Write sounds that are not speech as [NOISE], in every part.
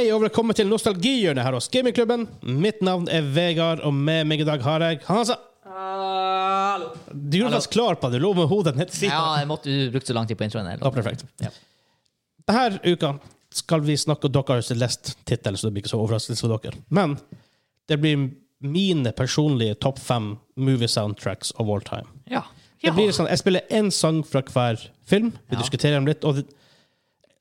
Hei og velkommen til nostalgihjørnet her hos Gamingklubben. Mitt navn er Vegard, og med meg i dag har jeg Hansa. Hallo. Du gjorde faktisk klar på det. Du lå med hodet ned til Ja, jeg måtte du brukte så lang tid på introen. eller? Ja, perfekt. Ja. Denne uka skal vi snakke om Dere har jo lest tittelen, så det blir ikke så overraskelse for dere. Men det blir mine personlige topp fem movie soundtracks of all time. Ja. Det blir sånn, Jeg spiller én sang fra hver film. Vi Ja. diskuterer dem litt. Og det,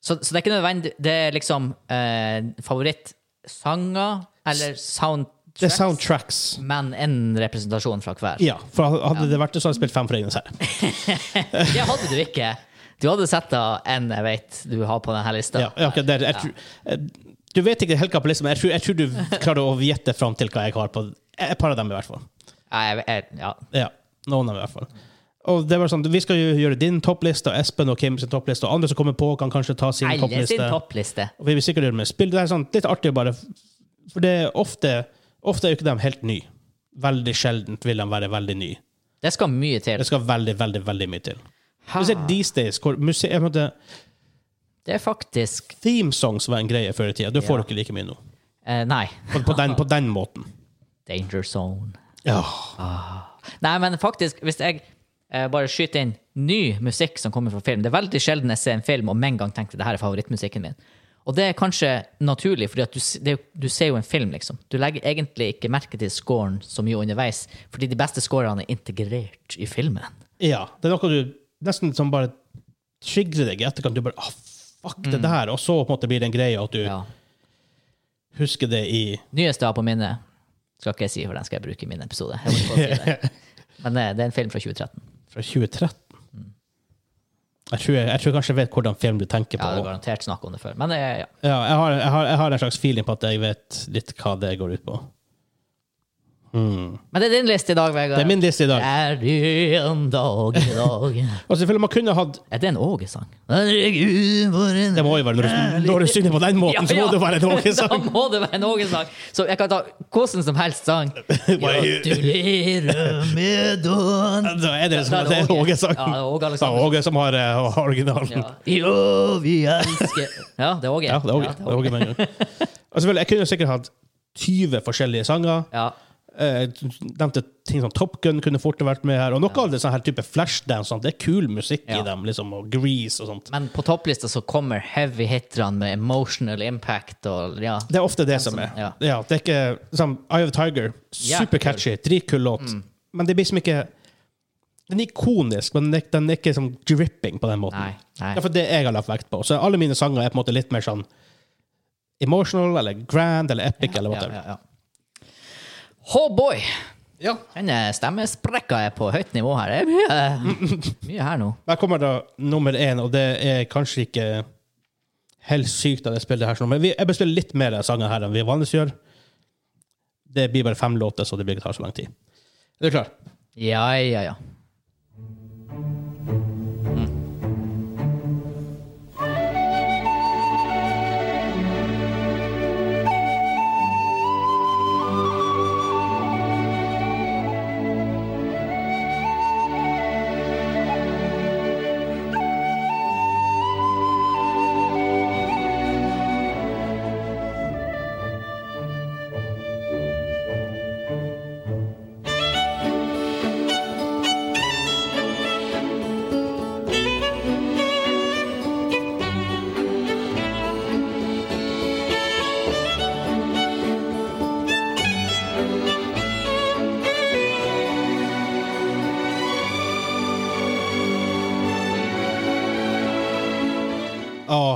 Så, så det er ikke nødvendig Det er liksom eh, favorittsanger eller soundtracks, det er soundtracks. men en representasjon fra hver. Ja, for hadde det vært det, så hadde jeg spilt fem for Ringenes herre. Det hadde du ikke. Du hadde sett da en jeg vet du har på denne lista. Ja, ja, ok, det er- jeg eh, Du vet ikke helt hva på listen, men jeg tror, jeg tror du klarer å gjette fram til hva jeg har på et par av dem, i hvert fall. Jeg, jeg, ja. Ja, noen av dem i hvert fall. Og det var sånn, Vi skal jo gjøre din toppliste, og Espen og Kim sin toppliste, og andre som kommer på, kan kanskje ta sin Alle sin toppliste. toppliste. Og vi vil sikkert gjøre det med spill. Det er sånn litt artig bare For det er ofte Ofte er jo ikke de helt nye. Veldig sjeldent vil de være veldig nye. Det skal mye til. Det skal veldig, veldig veldig mye til. Spesielt these days, hvor museet måtte, Det er faktisk Theme songs var en greie før i tida. Du får Ja. ikke like mye nå. eh, Nei. På, på, den, på den måten. [LAUGHS] Danger zone. Ja. Nei, men faktisk, hvis jeg bare skyte inn ny musikk som kommer fra film Det er veldig sjelden jeg ser en film og med en gang tenker det her er favorittmusikken min. Og det er kanskje naturlig, for du, du ser jo en film, liksom. Du legger egentlig ikke merke til scoren så mye underveis, fordi de beste scorene er integrert i filmen. ja. Det er noe du nesten som bare trigger deg i etterkant. Du bare ah, fuck det der. Og så på en måte blir det en greie at du Mm. Ja. husker det i Nyeste jeg har på minnet, skal ikke jeg si, for den skal jeg bruke i min episode. Si det. [LAUGHS] Men eh, det er en film fra 2013. fra 2013. Jeg tror, jeg, tror kanskje jeg vet hvordan film du tenker Ja, på. det er garantert snakk om det før. Men det er, ja. Ja, jeg, har, jeg, har, jeg har en slags feeling på at jeg vet litt hva det går ut på. Hmm. Men det er din liste i dag, Vegard. Det er min liste i dag. Er det en dag i dag [LAUGHS] Altså, selvfølgelig man kunne hatt Er det en Åge-sang? Det må jo være når du, når du synger på den [LAUGHS] måten, så må det være en Åge-sang. [LAUGHS] må det være en Åge-sang. Så jeg kan ta hvordan som helst sang. Gratulerer med dagen. Da er det, liksom, det er. Åge-sang. Ja, det er Åge Det er Åge som har uh, originalen. Ja. Jo, vi elsker Ja, det er Åge. Ja, det er Åge. Det er Åge Det er Åge. Jeg kunne sikkert hatt 20 forskjellige sanger. Ja. Eh, nevnte ting som Top Gun kunne fort vært med her. Og noe av det sånn her type flashdance. Sånt. Det er kul musikk Ja. i dem. liksom, Og Grease og sånt. Men på topplista så kommer heavy hitterne med emotional impact og ja. Det er ofte det som som- er. ja. Ja, det er ikke som Eye of Tiger. Tiger. Ja, Supercatchy. Dritkul låt. Mm. Men det blir som ikke Den er ikonisk, men den er, den er ikke sånn dripping på den måten. Nei. nei. Det er for det jeg har lagt vekt på. Så alle mine sanger er på en måte litt mer sånn emotional eller grand eller epic eller Ja, whatever. Oh boy! Ja. Denne stemmesprekka er på høyt nivå her. Det er mye, [LAUGHS] mye her nå. Der kommer da nummer én, og det er kanskje ikke helt sykt at jeg spiller det her men vi, jeg bør spille litt mer av sangene her enn vi vanligvis gjør. Det blir bare fem låter, så det blir ikke tar så lang tid. Er du klar? Ja, ja, ja.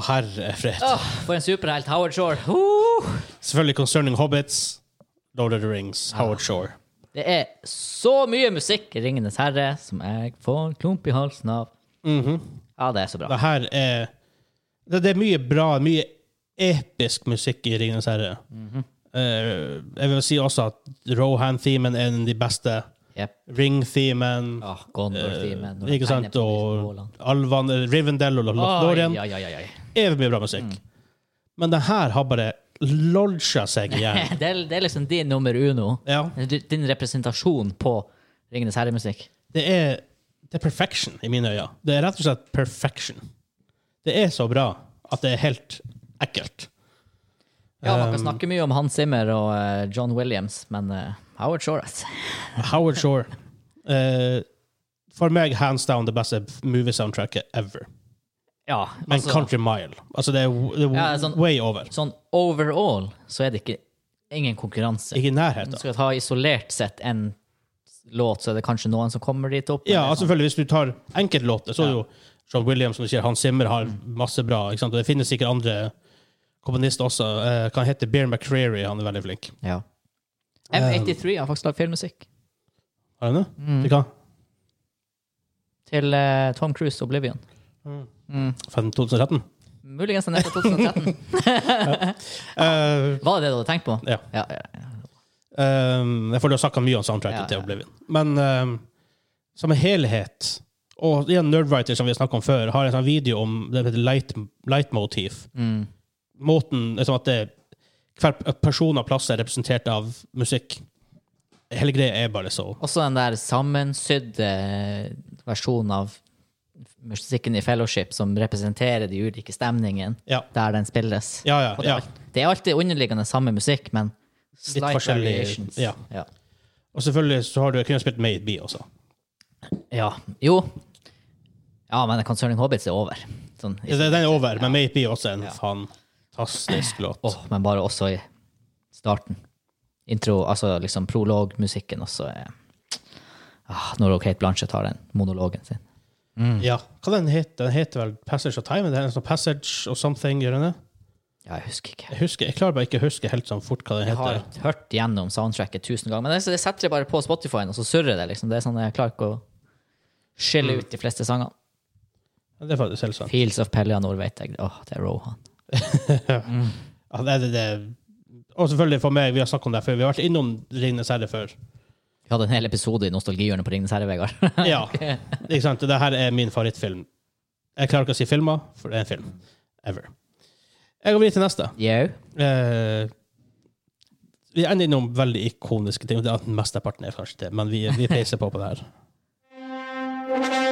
Herre fred. Åh, for en superhelt. Howard Shore. Uh! Selvfølgelig Concerning Hobbits, Lord of the Rings, Howard Shore. Det er så mye musikk i Ringenes herre som jeg får klump i halsen av. Ja, det er så bra. Det her er det, det er mye bra, mye episk musikk i Ringenes herre. Eh, jeg vil si også at Rohan-themen er en av de beste. Yep. Ring-themen. Ah, Gondor-themen. Uh, Eh, ikke sant? Og målene. Alvan, Rivendell og Lothlorien. Evig mye bra musikk. Men det her har bare lodga seg igjen. [LAUGHS] Det er, det er liksom din nummer uno. Ja, Din representasjon på Ringenes herre-musikk. det er, det er perfection i mine øyne. Det er rett og slett perfection. Det er så bra at det er helt ekkelt. Ja, man kan snakke mye om Hans Zimmer og eh, John Williams, men uh, Howard Shore, altså. [LAUGHS] Howard Shore. Uh, for meg hands down det beste movie-soundtracket ever. Ja, Men altså, Country Mile. Altså, det er, det er Ja, sånn- way over. sånn overall så er det ikke ingen konkurranse. Ikke i nærheten. Skal ta isolert sett en låt, så er det kanskje noen som kommer dit opp. Ja, altså, selvfølgelig, hvis du tar enkeltlåter, så er det jo John Williams, som du sier, Hans Zimmer har masse bra. Ikke sant? Og det finnes sikkert andre komponister også. Eh, kan hete Bear McCreary, han er veldig flink. Ja. M83 har faktisk lagd filmmusikk Har han det? Mm. Til hva? til eh, Tom Cruise Oblivion. Mm. Fra 2013? Muligens den er fra 2013. uh, [LAUGHS] Var det det du hadde tenkt på? ja. Ja, ja, ja. Um, jeg føler du har snakka mye om soundtracket Ja, til. Oblivion. Men um, som en helhet Og igjen Nerdwriter, som vi har snakket om før, har en sånn video om det heter light, leitmotiv. Mm. Måten liksom at det, Hver person og plass er representert av musikk. Hele greia er bare så Også den der sammensydde versjonen av musikken i Fellowship som representerer de ulike stemningene Ja, der den spilles. ja. ja, Og det, er ja. alt, det er alltid underliggende samme musikk, men slight forskjellig, variations. ja. Ja. Og selvfølgelig så har du kunnet spilt Made Be også. ja. Jo. Ja, men Concerning Hobbits er over. Sånn, Ja, Den er over, men Made Be er også en fantastisk låt. Åh, men bare også i starten. Intro, altså liksom prologmusikken også er ah, Når Kate Blanchett har den monologen sin. Ja, Hva den heter den? heter vel Passage of Time? Det er en sånn Passage of Something, gjør den det? Ja, jeg husker ikke. Jeg, husker, jeg klarer bare ikke å huske helt sånn fort hva den Jeg har hørt gjennom soundtracket tusen ganger, men det, det setter jeg bare på Spotify-en, og så surrer det. liksom. Det er sånn Jeg klarer ikke å skille ut de fleste sangene. Ja, Det er faktisk helt sant. Fields of Pellianor vet jeg. Åh, det er Rohan. [LAUGHS] Ja, det, er det. Og selvfølgelig for meg, vi har snakket om det før. Vi har vært innom Ringnes herre før. Vi hadde en hel episode i Nostalgihjørnet på Ringnes herre, Vegard. [LAUGHS] Ja, ikke sant? Det her er min favorittfilm. Jeg klarer ikke å si filmer, for det er en film. Ever. Jeg går videre til neste. Yeah. Eh, vi ender innom veldig ikoniske ting. Det er Mesteparten er kanskje det, men vi, vi peiser på på det her. [LAUGHS]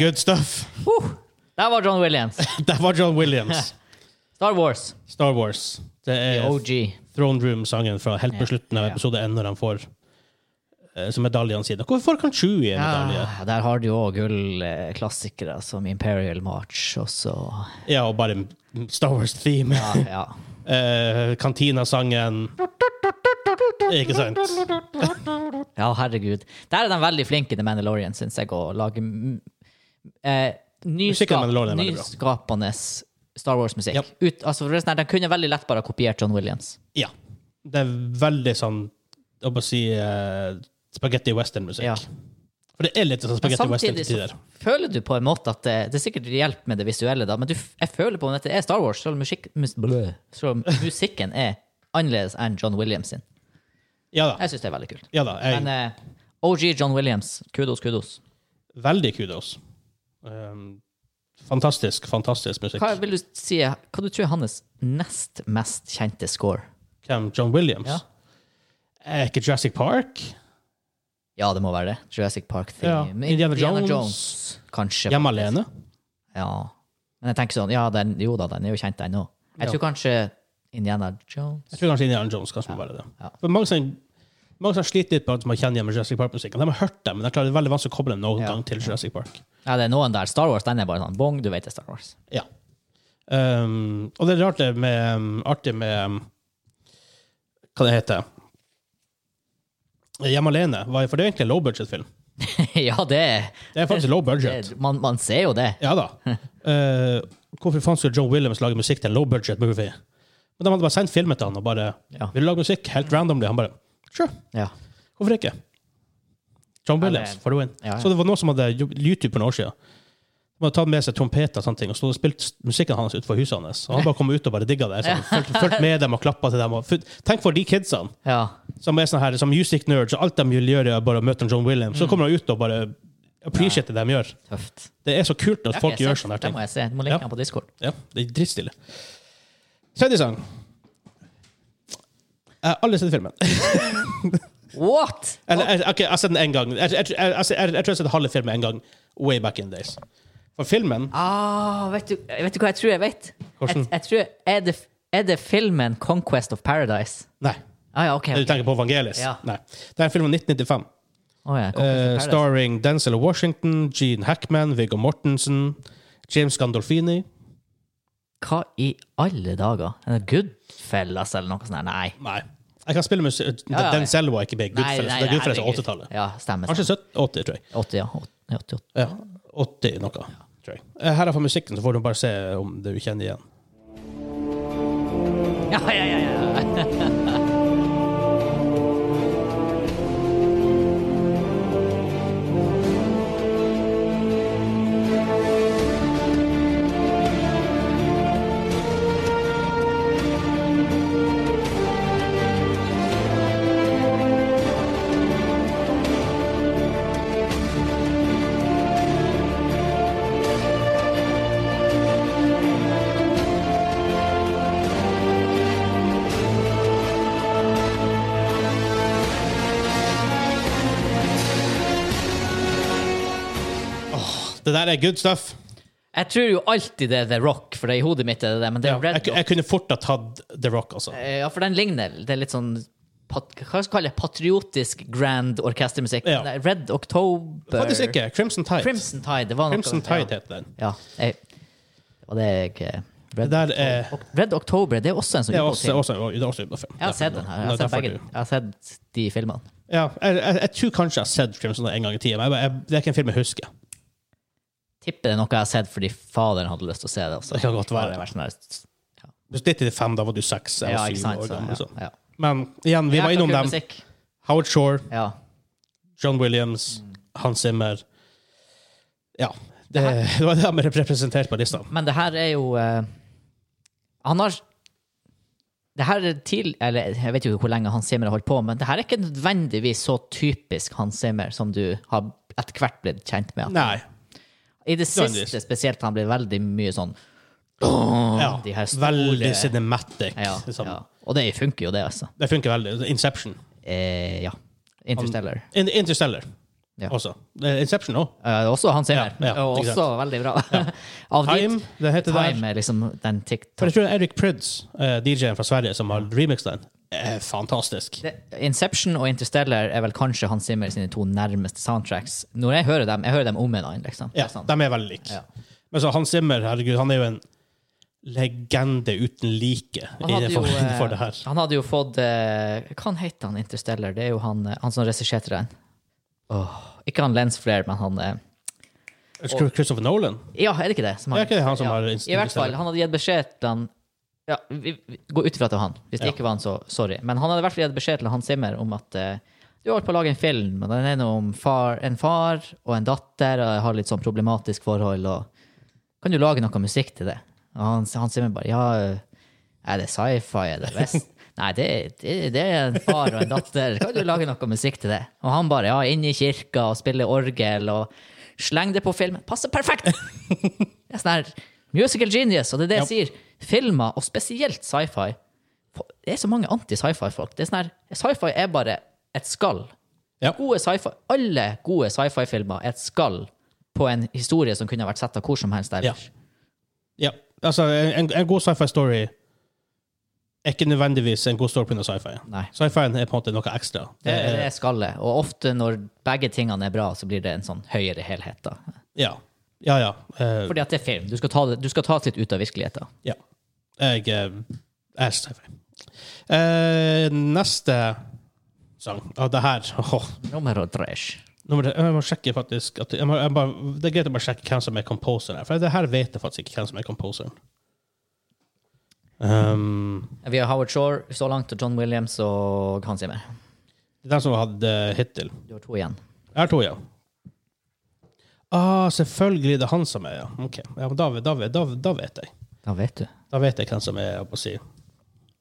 good stuff. Der var John Williams. [LAUGHS] Det var John Williams. [LAUGHS] Star Wars. Star Wars. Det The er OG. Throne Room-sangen fra helt på slutten av episode 1, når han får eh, som medaljene sine. Hvorfor kan Chewie en medalje? Ja, der har du jo òg gullklassikere som Imperial March, også. Ja, og bare Star Wars-theme. Ja, ja. [LAUGHS] uh, Kantina-sangen. Ikke sant? Ja, herregud. Der er de veldig flinke, The Mandalorian, syns jeg, å lage eh, nyskapende Star Wars-musikk. Ja. Ut- Altså, for resten, De kunne veldig lett bare kopiert John Williams. Ja. Det er veldig sånn Jeg holdt å si uh, spagetti western-musikk. Ja. For det er litt sånn Men spagetti western samtidig til så tider. føler du på en måte at det, det er sikkert hjelp med det visuelle, da, men du, f- jeg føler på at det er Star Wars, selv om musikk, mus, blø, selv om [LAUGHS] musikken er annerledes enn John Williams sin. Ja da. Jeg syns det er veldig kult. Ja da jeg, Men eh, OG John Williams, kudos, kudos. veldig kudos. Um, fantastisk, fantastisk musikk. Hva vil du si, hva du tror er hans nest mest kjente score? Hvem? John Williams? Ja. Er ikke Jurassic Park? Ja, det må være det. Jurassic Park Ja. theme. Indiana Jones. Jones, kanskje. Hjemme alene? Ja. Men jeg tenker sånn, ja, den, jo da, den er jo kjent ennå. Jeg Ja. tror kanskje Indiana Jones. Jeg tror kanskje Indiana Jones kanskje må være det. Ja. For mange som, mange som sliter litt på at man kjenner igjen med Jurassic Park-musikken. De har hørt dem, men det er klart det er veldig vanskelig å koble dem noen Ja. gang til Jurassic Park. Ja, det er noen der. Star Wars, den er bare sånn bong, du vet det er Star Wars. Ja. Um, og det er rart det med um, artig med um, Hva det heter Hjemme alene. For det er egentlig en low budget-film. [LAUGHS] ja, det Det er faktisk low budget. det- man, man ser jo det. Ja da. uh, [LAUGHS] hvorfor faen skulle John Williams lage musikk til en low budget movie? Men De hadde bare sendt filmen til han og bare Ja. Vil du lage musikk? Helt randomly. Han bare Sure. Ja. Hvorfor ikke? John Williams, for the win. Ja, ja. Så det var noen som hadde YouTube for noen år siden. De hadde tatt med seg trompeter og sånne ting, og stod og spilt musikken hans utenfor huset hans. Og han bare kom ut og bare digga det. Sånn, fulgt, fulgt med dem og klappa til dem. Og, tenk for de kidsene ja. som er sånn her, som music nerds, og alt de vil gjøre, er bare å møte John Williams. Mm. Så kommer han ut og bare appreciate det de gjør. Tøft. Det er så kult at folk gjør sånne her Det må jeg se. Du må linke Ja. den på Discord. Ja, det er drittstille. Tredje sang. Jeg har aldri sett filmen. What?! Eller, jeg, ok, jeg har sett den én gang. Jeg, jeg, jeg, jeg, tror jeg har sett halve filmen en gang way back in the days. For filmen Ah, vet, du, vet du hva jeg tror jeg vet? Hvordan? Jeg, tror, er, det, er det filmen 'Conquest of Paradise'? Nei. Ah, ja, ok. Du tenker på Vangelis? Ja. Nei. Det er en film fra 1995. Oh, ja, Paradise. starring Denzel Washington, Gene Hackman, Viggo Mortensen, James Gandolfini. Hva i alle dager? Er Goodfellas eller noe sånt? Nei. Nei. Jeg kan spille musikk Ja, ja. Denzel var ikke big. Goodfellas. nei, er Goodfellas på 80-tallet. Ja, stemmer. Kanskje stemmer. 70, 80, tror jeg. 80, ja. 88. Ja, 80 noe, tror jeg. Eh, Her er for musikken, så får du bare se om du kjenner igjen. Ja, ja, ja, ja. [LAUGHS] Det der er good stuff. Jeg tror jo alltid det er The Rock, for det er i hodet mitt er det det, men det Ja, er Red jeg, jeg kunne fort ha tatt The Rock, altså. Eh, Ja, for den ligner. Det er litt sånn pat, Hva skal jeg kalle det? Patriotisk grand orkestermusikk. Ja. Red October Faktisk ikke. Crimson Tide. Crimson Tide. Det var noe, Crimson Tide heter den. Ja. ja jeg, det er det jeg eh, Red, der er Ok- Red October, det er også en sånn er også, også, det er også. Jeg har sett den her. Jeg har er sett, begge, jeg har sett de filmene. Ja, jeg, jeg, jeg tror kanskje jeg har sett Crimson Tide en gang i tida, men det er ikke en film jeg husker. Tipper det er noe jeg har sett fordi faderen hadde lyst til å se det. Også. Det kan godt være. Bare vært sånn her- Hvis 95, da var du seks eller ja, syv sant. år gammel. Så. ja, ja. Men igjen, vi var innom dem. musikk. Howard Shore, Ja. John Williams, Mm. Hans Zimmer. Ja. Det, det [LAUGHS] var det de representerte på lista. Men det her er jo uh, Han har det her er til, eller Jeg vet jo hvor lenge Hans Zimmer har holdt på, men det her er ikke nødvendigvis så typisk Hans Zimmer som du har etter hvert blitt kjent med. Nei. I det siste spesielt han blir veldig mye sånn Ja, de her store- veldig cinematic. ja, liksom. ja. Og det funker jo, det, altså. Det funker veldig. Inception. Eh, ja. Interstellar. In, Interstellar Ja. også. Inception òg. Eh, også Hans Zimmer. Ja, ja, og også veldig bra. [LAUGHS] Time, det heter Time der. er liksom den For jeg tror det er Eric Pryds, eh, DJ-en fra Sverige, som har remixet den. Er fantastisk. Det- Inception og Interstellar er vel kanskje Hans Zimmer sine to nærmeste soundtracks. Når jeg hører dem, jeg hører dem om en annen, liksom. Ja, er de er veldig like. Ja. Men så Hans Zimmer, herregud, han er jo en legende uten like jo, innenfor, eh, det her. han hadde jo fått eh, Hva heter han Interstellar? Det er jo han, eh, han som regisserte den. Oh, ikke han Lens Flair, men han eh, Christopher Nolan? Ja, er det ikke det? Som Er ikke det han som ja. har I hvert fall, han hadde gitt beskjed til han ja, vi, vi, Gå ut ifra at det var han. Hvis det Ja. ikke var han, så sorry. Men han hadde i hvert fall gitt beskjed til Hans Zimmer om at uh, du har holdt på å lage en film, og den er noe om far, en far og en datter, og jeg har litt sånn problematisk forhold, og kan du lage noe musikk til det? Og han, Hans Zimmer bare ja, er det sci-fi, er det vest? [LAUGHS] Nei, det, det, det er en far og en datter. Kan du lage noe musikk til det? Og han bare ja, inn i kirka og spille orgel og sleng det på filmen. Passer perfekt! [LAUGHS] Det er sånn her musical genius, og det er det jeg sier. Filmer, og spesielt sci-fi Det er så mange anti-sci-fi-folk. Det er sånn her, Sci-fi er bare et skall. Ja. Gode sci-fi, Alle gode sci-fi-filmer er et skall på en historie som kunne vært sett av hvor som helst ellers. Ja. Altså, en, en god sci-fi-story er ikke nødvendigvis en god story pga. sci-fi. Sci-fien er på en måte noe ekstra. Det, det er skallet. Og ofte når begge tingene er bra, så blir det en sånn høyere helhet. da. Ja. Ja, ja. Uh, Fordi at det er film. Du skal ta, det, du skal ta det litt ut av virkeligheten. ja. Jeg eh, er sci-fi. Eh, neste sang av det her [LAUGHS] oh. Tres. Nummer tre, jeg må sjekke faktisk at, jeg må, jeg bare, Det er greit å bare sjekke hvem som er composer her, for det her vet jeg faktisk ikke hvem som er composeren. Um, Vi har Howard Shore så langt, og John Williams og Hans Zimmer. det er den som hadde hittil. Du har to igjen. Jeg har to, ja. Ah, selvfølgelig det er han som er, ja. Ok, ja, da, da, da, da vet jeg. Da vet du. Da vet jeg hvem som er, jeg å si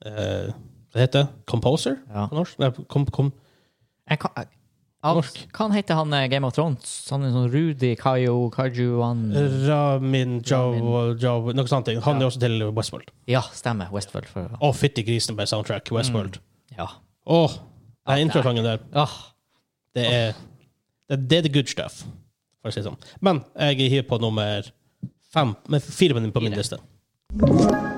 eh, Hva heter det? Composer Ja. på norsk? Nei, kom, kom. Jeg kan, jeg, Norsk. hva heter han eh, Game of Thrones? Han er sånn Rudy Kayo Kajuan Ramin Jawa Noe sånt. Han er også til Westworld. Ja, stemmer. Westworld. For, Å, fytti grisen på soundtrack. Westworld. ja. Åh, Ja, den introsangen der, Ah, det er, det, det er the good stuff, for å si det sånn. Men jeg hiver på nummer fem, med fire minutter på min liste. Det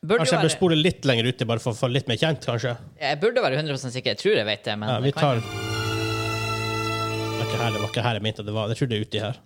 burde Kanskje jeg bør være, spole litt lenger uti, bare for å få litt mer kjent, kanskje? jeg burde være 100% sikker. Jeg tror jeg vet det, men Ja, vi tar Det var ikke her, det var ikke her jeg mente det var. Jeg tror det er uti her.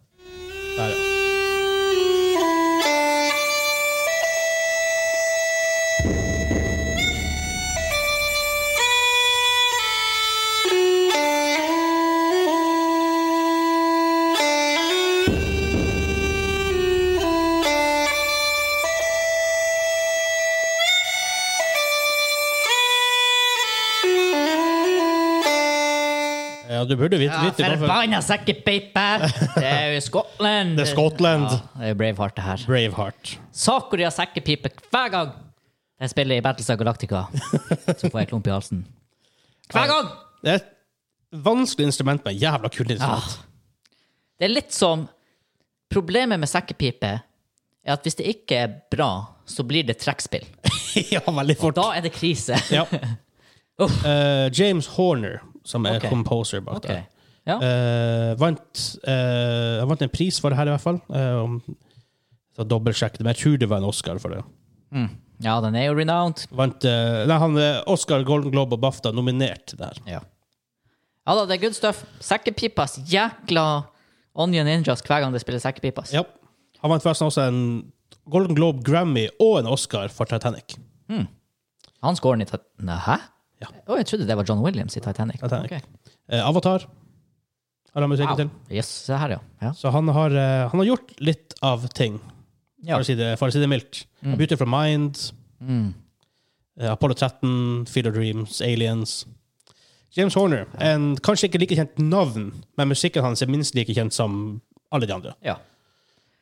Burde vite, Ja, vite forbanna sekkepipe! Det er jo Skottland. Det er Skottland. Ja, det er Braveheart, det her. Braveheart. Sakuria sekkepipe hver gang jeg spiller i Battles of Galactica. [LAUGHS] Så får jeg klump i halsen. Hver gang! Det er et vanskelig instrument med jævla kult instrument. Det er litt som Problemet med sekkepipe er at hvis det ikke er bra, så blir det trekkspill. [LAUGHS] ja, veldig fort. Og Da er det krise. Ja. [LAUGHS] Eh, James Horner, som er okay. composer bak okay. der, Ja. Uh, vant, uh, jeg vant en pris for det her, i hvert fall. Uh, så dobbeltsjekk det, men jeg tror det var en Oscar for det. Mm. ja, den er jo renowned. Vant, uh, nei, han, Oscar, Golden Globe og BAFTA nominert der. Ja. ja da, det er good stuff. Sekkepipas jækla Onion Ninjas hver gang de spiller sekkepipas. Ja. Han vant forresten også en Golden Globe, Grammy og en Oscar for Titanic. Han scoren i Titanic Hæ? Ja. Å, jeg trodde det var John Williams i Titanic. Titanic. Okay. Eh, Avatar har han musikken Wow. til. Yes, se her, ja. ja. Så han har, uh, han har gjort litt av ting, ja. for, å si det, for å si det mildt. A Beautiful Mind, Mm. uh, Apollo 13, Field of Dreams, Aliens. James Horner, en kanskje ikke like kjent navn, men musikken hans er minst like kjent som alle de andre. ja.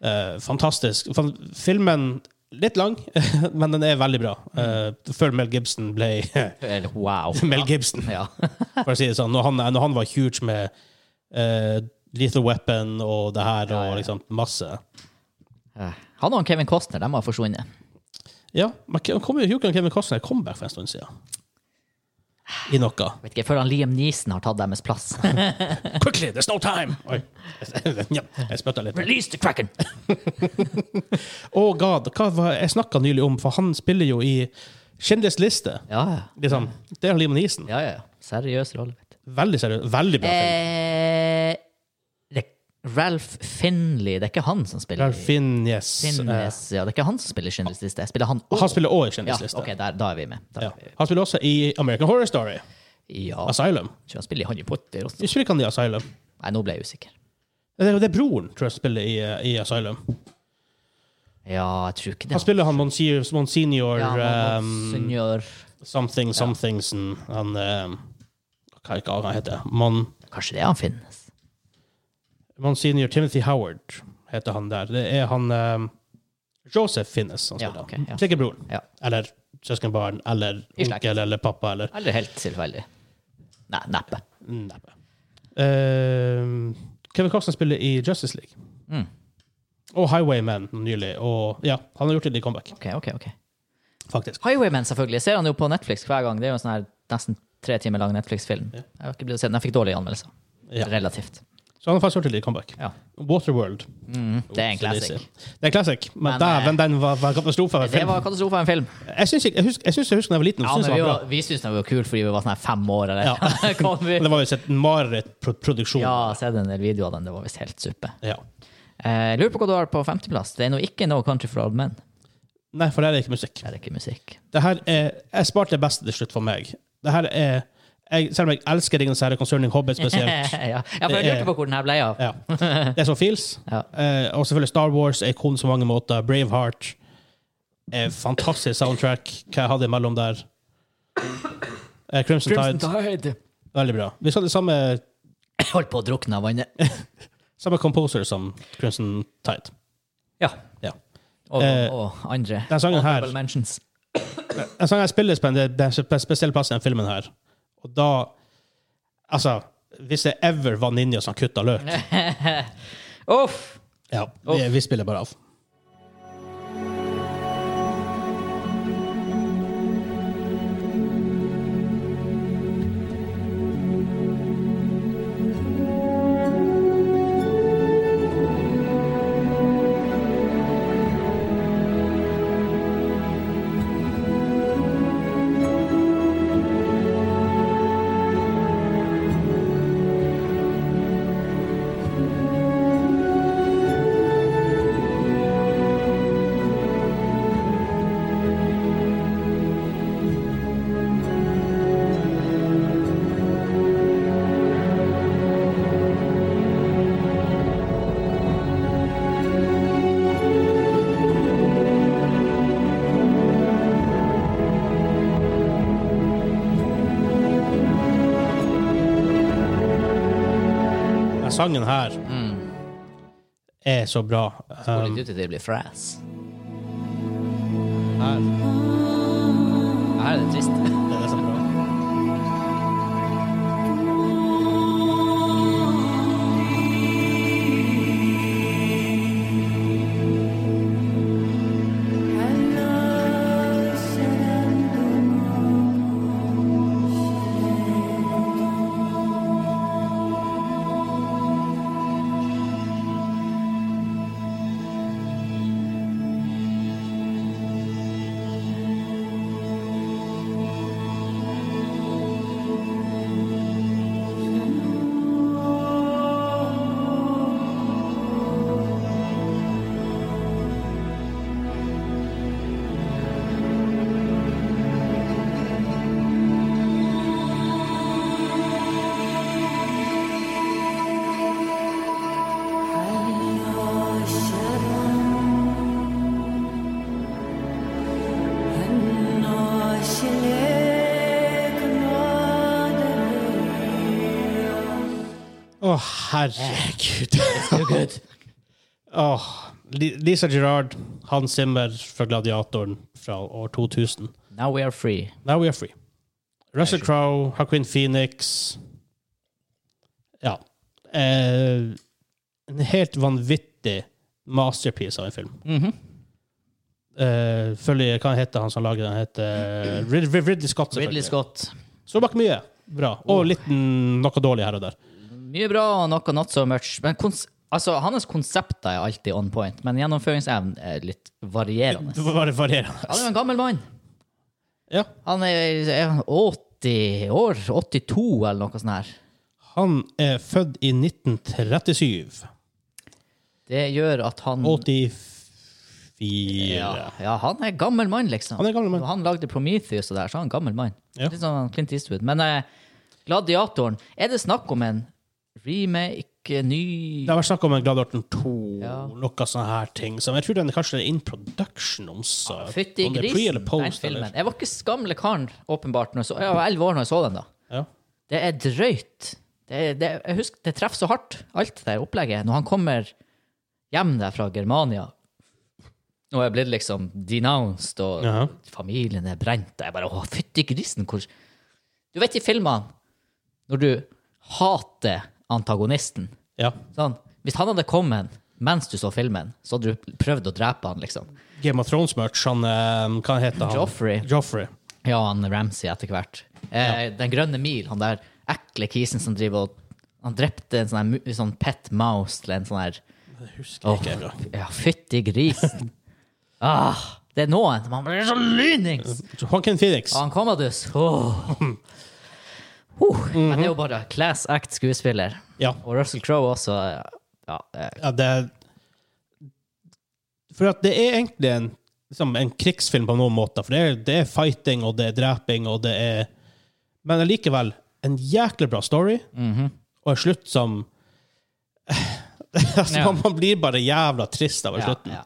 Uh, fantastisk. Filmen litt lang, [LAUGHS] men den er veldig bra. Uh, før Mel Gibson ble [LAUGHS] Wow. [LAUGHS] Mel Gibson, Ja. for å si det sånn. Når han, når han var huge med uh, Lethal Weapon og det her, og liksom masse. Eh, Han og Kevin Costner de har forsvunnet. Ja, men kom, kom jo Kevin Costner comeback for en stund siden. I noe. Vet ikke, Jeg føler han Liam Neeson har tatt deres plass. [LAUGHS] Quickly, there's no time! Oi. [LAUGHS] ja, jeg spytta litt. Release the Kraken! [LAUGHS] Oh god, hva var jeg snakka nylig om, for han spiller jo i Schindlers liste. Ja, ja. Liksom. Det er Liam Neeson. ja, ja. Seriøs rolle. Veldig seriøs. Veldig bra film. Eh, Ralph Finley, det er ikke han som spiller Ralph Finn, Finnes, ja, det er ikke han som spiller Kjendisliste. Spiller han òg? han spiller også i Ja, okay, der, da er vi med. Ja. er vi. Han spiller også i American Horror Story. Ja, Asylum. tror han spiller i Harry Potter også. Ikke han i Asylum. Nei, nå ble jeg usikker. Det er, det er broren, tror jeg, som spiller i, eh, i Asylum. Ja, jeg tror ikke det. Han spiller han Monsignor, Monsignor ja, um, Something, something somethingsen. Han um, Hva er det han heter Mon, Kanskje det han finnes? Monsignor Timothy Howard heter han der. Det er han um, Joseph Finnes han Ja, spiller. ok, ja. Sikkert broren. Ja. Eller søskenbarn. Eller onkel eller pappa. Eller Eller helt tilfeldig. Nei, neppe. Neppe. Uh, Kevin Costner spiller i Justice League. Mm. Og Highwayman nylig. Og ja, han har gjort et comeback, Ok, ok, ok. faktisk. Highwaymen, selvfølgelig. Jeg ser han jo på Netflix hver gang. Det er jo en sånn her nesten tre timer lang Netflix-film. Ja. Jeg har ikke blitt å se den. Jeg fikk dårlige anmeldelser. Ja. Relativt. Så han har faktisk gjort det i comeback. Ja. Waterworld. Mm, det er en classic. Det er en classic, men, Men, dæven, den var, var katastrofe. av en Det film. var katastrofe av en film. Jeg syns jeg, jeg husker, jeg, jeg husker da jeg var liten. Ja, men vi, den var vi syntes den var kul fordi vi var sånn her fem år, eller? Ja. [LAUGHS] Vi? Det var visst et marerittproduksjon. Ja, jeg har sett en del videoer av den. Det var visst helt suppe. Ja. Eh, lurer på hva du har på femteplass. Det er nå ikke No Country for Old Men. Nei, for det er ikke musikk. Det er ikke musikk. Det her er, jeg sparte det beste til slutt for meg. Det her er, jeg, selv om jeg elsker Ringenes herre, Concerning Hobbit spesielt, [LAUGHS] ja. ja, for jeg Det lurte på hvor den her ble av. ja. det er som feels. [LAUGHS] Ja. Eh, og selvfølgelig Star Wars er ikon på mange måter. Braveheart er fantastisk soundtrack. Hva jeg hadde imellom der? Eh, Crimson, Tide. Veldig bra. Vi skal ha det samme, Jeg holdt på å drukne av vannet. [LAUGHS] samme composer som Crimson Tide. Ja. Ja. Og, Eh, og andre. den sangen her- Honorable mentions. [COUGHS] En sang jeg spilles på en det er en spesiell plass i den filmen her. Og da Altså, hvis det ever var ninja som kutta løk [LAUGHS] Uff! Ja, vi, vi spiller bare av. Den sangen her er så bra. Call Um, of til det blir fræs. her, Her er det trist. Å, herregud. Good. [LAUGHS] Lisa Gerard, Hans Zimmer fra Gladiatoren fra år 2000. Now we are free. Now we are free. Russell Crowe, Joaquin Phoenix Ja. Eh, en helt vanvittig masterpiece av en film. Mhm. Eh, følger, hva heter han som lager den? Heter Rid Ridley Scott. Ridley Scott. Så bak mye bra. Og litt mm, noe dårlig her og der. Mye bra og noe not so much. Men kons altså, hans konsepter er alltid on point, men gjennomføringsevnen er litt varierende. Det var varierende. Han er jo en gammel mann. Ja. Han er, er 80 år, 82 eller noe sånt her. Han er født i 1937. Det gjør at han 84 ja, ja, han er gammel mann, liksom. Han er gammel mann. Han lagde Prometheus og der, så han er en gammel mann. Ja. Litt sånn Clint Eastwood. Men eh, Gladiatoren, er det snakk om en remake ny Det har vært snakk om en Gladiator 2, Ja. noe sånne her ting. Så jeg tror den er kanskje in production også. Fytti er pre eller grisen, den filmen. Jeg var ikke skamle karen, åpenbart. Når jeg, så, jeg var elleve år når jeg så den. da. Ja. Det er drøyt. Det, er- det, jeg husker, det treffer så hardt, alt det opplegget. Når han kommer hjem der fra Germania og er blitt liksom denounced, og ja. familien er brent og Jeg bare Å, fytti grisen, hvor Du vet i filmene, når du hater antagonisten ja. sånn, Hvis han hadde kommet mens du så filmen, så hadde du prøvd å drepe han, liksom. Game of Thrones-merch, han eh, Hva heter han? Joffrey. Joffrey. Ja, han Ramsay etter hvert. Eh, Den grønne mil, han der ekle kisen som driver og Han drepte en sånn, her sånn pet mouse til en sånn her Det husker jeg Åh, ikke engang. Ja, fytti grisen. [LAUGHS] ah, det er noen Man blir så lynings! Joaquin Phoenix. Han Commodus. [LAUGHS] Åh. Uh, Men det er jo bare class act skuespiller. Ja. Og Russell Crowe også. Ja, eh, ja, det er For at det er egentlig en, liksom en krigsfilm på noen måter. For det er, det er fighting, og det er dreping, og det er Men allikevel en jæklig bra story, og en slutt som [LAUGHS] altså, Ja. man, man blir bare jævla trist av slutten. ja.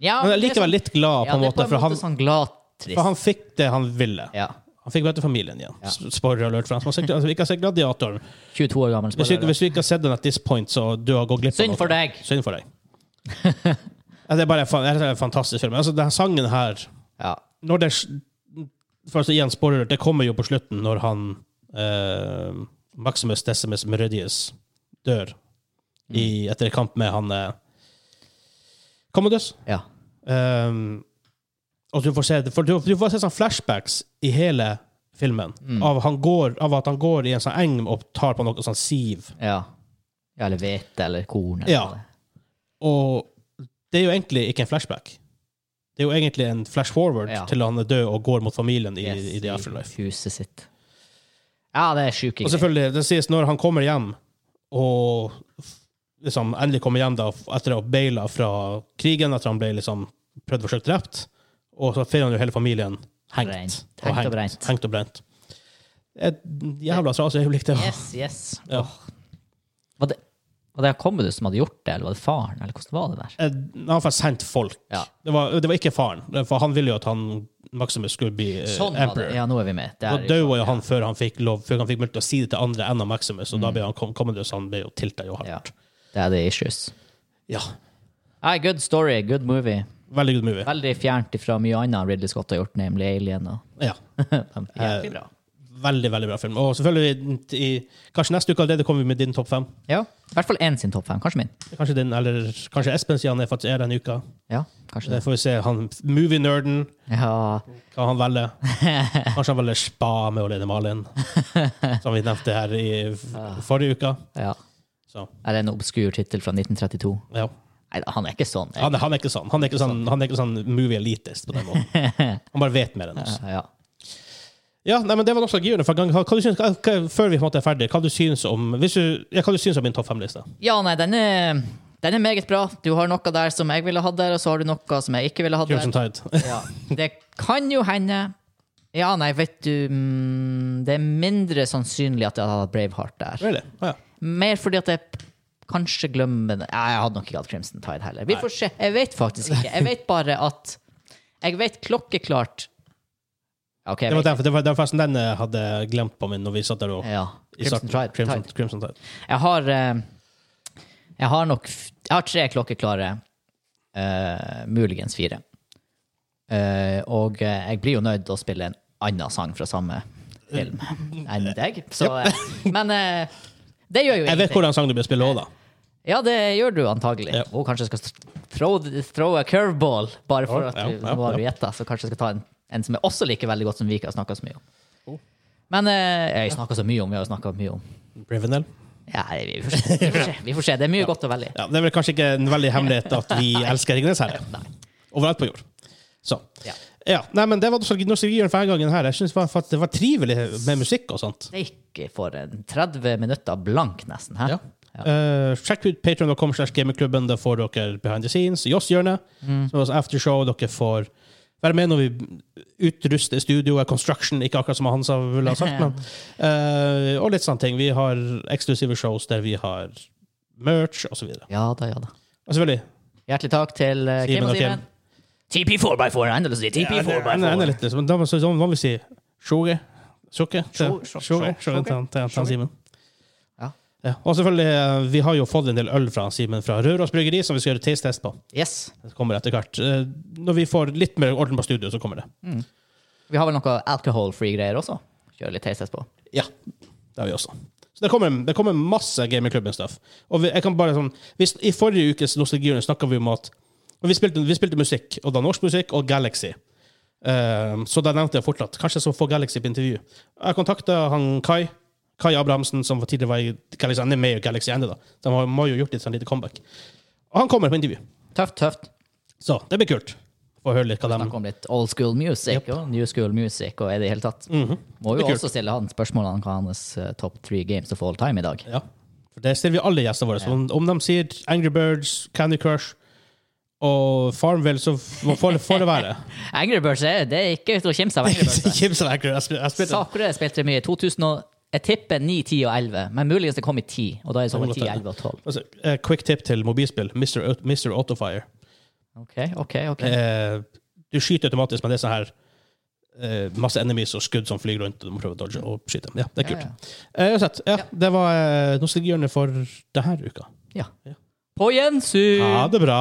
Ja, Men det er likevel sånn- litt glad, på en det måte, for han, sånn glad trist. for han fikk det han ville. ja. Han fikk møte familien igjen. Ja. Spoiler alert for han som altså, vi ikke har sett Gladiator. 22 år gammel Hvis du, hvis du ikke har sett den at this point, så du har gått glipp av Synd for deg. Synd for deg. det er bare en det er en fantastisk film. Altså, denne sangen her Ja. når det, For å igjen spoiler, det kommer jo på slutten når han eh, Maximus Decimus Meridius dør i, etter kamp med han eh, Commodus. ja. Um, og du får se, for du, du får se sånn flashbacks i hele filmen av, han går, av at han går i en sånn eng og tar på noe sånn siv. Ja. ja eller hvete eller korn. Eller Ja. Og det er jo egentlig ikke en flashback. Det er jo egentlig en flash forward Ja. til han er død og går mot familien i, Yes, i The Afterlife. huset sitt. Ja, det er sjuke Og selvfølgelig, det sies når han kommer hjem, og liksom endelig kommer hjem da, etter å ha baila fra krigen, etter han ble liksom prøvd forsøkt drept, og så finner han jo hele familien hengt. Brent. og Hengt og brent. hengt og brent. Et jævla trasig øyeblikk, det. Yes, yes. Ja. Var det, var det Commodus som hadde gjort det, eller var det faren? Eller hvordan var det der? Eh, Han har faktisk sendt folk. Ja. Det, var, det var ikke faren, for han ville jo at han Maximus skulle bli uh, Sånn emperor. Ja, nå er vi med. Det Da døde jo han før han fikk lov, før han fikk mulighet til å si det til andre enn Maximus, og da ble han Commodus han ble jo tilta jo hardt. Mm. ja, det er the issues. Ja. Nei, good story, good movie. Veldig good movie. Veldig fjernt ifra mye annet Ridley Scott har gjort, nemlig Alien. Og Ja. [LAUGHS] Jævlig bra. Veldig, veldig bra film. Og selvfølgelig, i, kanskje neste uke allerede kommer vi med din topp fem. Ja, i hvert fall én sin topp fem. Kanskje min. Kanskje din, eller kanskje Espen sier han er faktisk er denne uka. Ja, kanskje Det det. får vi se. Han, movie-nerden, Ja, hva han velger. [LAUGHS] Kanskje han velger Spa med Olene Malin, [LAUGHS] som vi nevnte her i forrige uke. ja. Så, det en obskur tittel fra 1932. ja. Nei, han er ikke sånn. Han, han er ikke sånn. Han er ikke sånn, han er ikke sånn movie-elitist på den måten. [LAUGHS] Han bare vet mer enn oss. Ja. Ja, nei, men Det var nostalgien. for gang. Hva, du synes, hva, før vi på en måte er ferdig, hva du synes om du, ja, hva du synes om min topp fem-liste? ja, nei, den er, den er meget bra. Du har noe der som jeg ville hatt der, og så har du noe som jeg ikke ville hatt der. [LAUGHS] Ja. Det kan jo hende Ja, nei, vet du mm, Det er mindre sannsynlig at jeg hadde hatt Braveheart der. really? Ja. Mer fordi at p- kanskje glemmer den. Jeg hadde nok ikke hatt Crimson Tide heller. Vi får se. Jeg vet faktisk ikke. Jeg vet bare at Jeg vet klokkeklart Okay, Det var derfor, det var, det var faktisk den jeg hadde glemt på min når vi satt der og Ja. Crimson. Tide. Crimson, Tide. Crimson Tide. Jeg har eh, Jeg har nok Jeg har tre klokkeklare. uh, muligens fire. Uh, og jeg blir jo nødt til å spille en annen sang fra samme film enn deg. Så, eh, men det gjør jo Jeg vet hvordan sang du bør spille òg, da. Ja, det gjør du antagelig. Ja. Og kanskje jeg skal throw, throw a curveball, bare for at ja, du, ja, nå har du gjetta. Så kanskje jeg skal ta en, en som er også liker veldig godt som vi ikke har snakka så mye om. Oh. Men eh, jeg snakka så mye om, vi har snakka mye om. Brivenel. Ja, vi får, se, vi, får se, vi får se. Det er mye [LAUGHS] godt å velge. Ja, det er vel kanskje ikke en veldig hemmelighet at vi [LAUGHS] elsker Ringnes her. [LAUGHS] Overalt på jord. Så. Ja. Ja, nei, men Det var nostalgien for gangen. her. Jeg synes det var, det var trivelig med musikk og sånt. Det gikk for 30 minutter blank, nesten. Her. Ja. Uh, sjekk ut patreon.com slash gamingklubben. Da får dere behind the scenes. Joss-hjørnet, Mm. som er aftershow. Dere får være med når vi utruster studioet. Construction, ikke akkurat som han sa ville ha sagt, men uh, Og litt sånne ting. Vi har eksklusive shows der vi har merch osv. Ja da, ja da. og selvfølgelig Hjertelig takk til uh, Kim og Simen. TP4x4, endelig å si Ja, enda- enda TP4x4. litt, men Da må sånn, vi si? Sjoge? Sjoge? sjo- Sjoge til- til- til Simen. Ja. Og selvfølgelig, eh, vi har jo fått en del øl fra Simen fra Røros Bryggeri som vi skal gjøre taste-test på. Yes. Det kommer etter hvert. Eh, Når vi får litt mer orden på studio, så kommer det. Vi har vel noe alcohol-free greier også. Kjøre litt taste test på. Ja, det har vi også. Så det kommer, det kommer masse gamingklubben-stuff. Og vi, jeg kan bare sånn hvis, I forrige ukes Nostalgihjørne snakka vi om at vi spilte, vi spilte musikk, og da norsk musikk og Galaxy. Uh, så da nevnte jeg fortsatt. kanskje jeg skal få Galaxy på intervju. Jeg kontakta han Kai. Kai Abrahamsen, som tidligere var i Galaxy. Han er med i Galaxy da. Så han har- må jo gjort litt sånn lite comeback. Og han kommer på intervju. Tøft, tøft. Så det blir kult. Få høre litt hva de Snakke om litt old school music og new school music og i det hele tatt. Må jo også kult. stille han spørsmål om hva hans uh, top three games of all time i dag. Ja. For det stiller vi alle gjestene våre. Så om, om de sier Angry Birds, Candy Crush og Farmville, så får det, får det være. [LAUGHS] Angry Birds er, det er ikke til å kimse av Angry [LAUGHS] Birds. Kimse Angry Jeg jeg spilte Sakura spilte mye. 2000 og, jeg tipper 9, 10 og 11, men muligens det kom i 10. Og da er det sånn 10, 11 og 12. altså, uh, Quick tip til mobilspill. Mr. Aut- Mr. Autofire. Ok, ok, ok. Uh, du skyter automatisk, men det er sånn her uh, masse enemies og skudd som flyr rundt, og du må prøve å dodge og skyte. Ja, det er kult. Ja, Eh, sett, ja, det var uh, nostalgihjørnet for denne uka. ja. ja. På gjensyn! Ha det bra.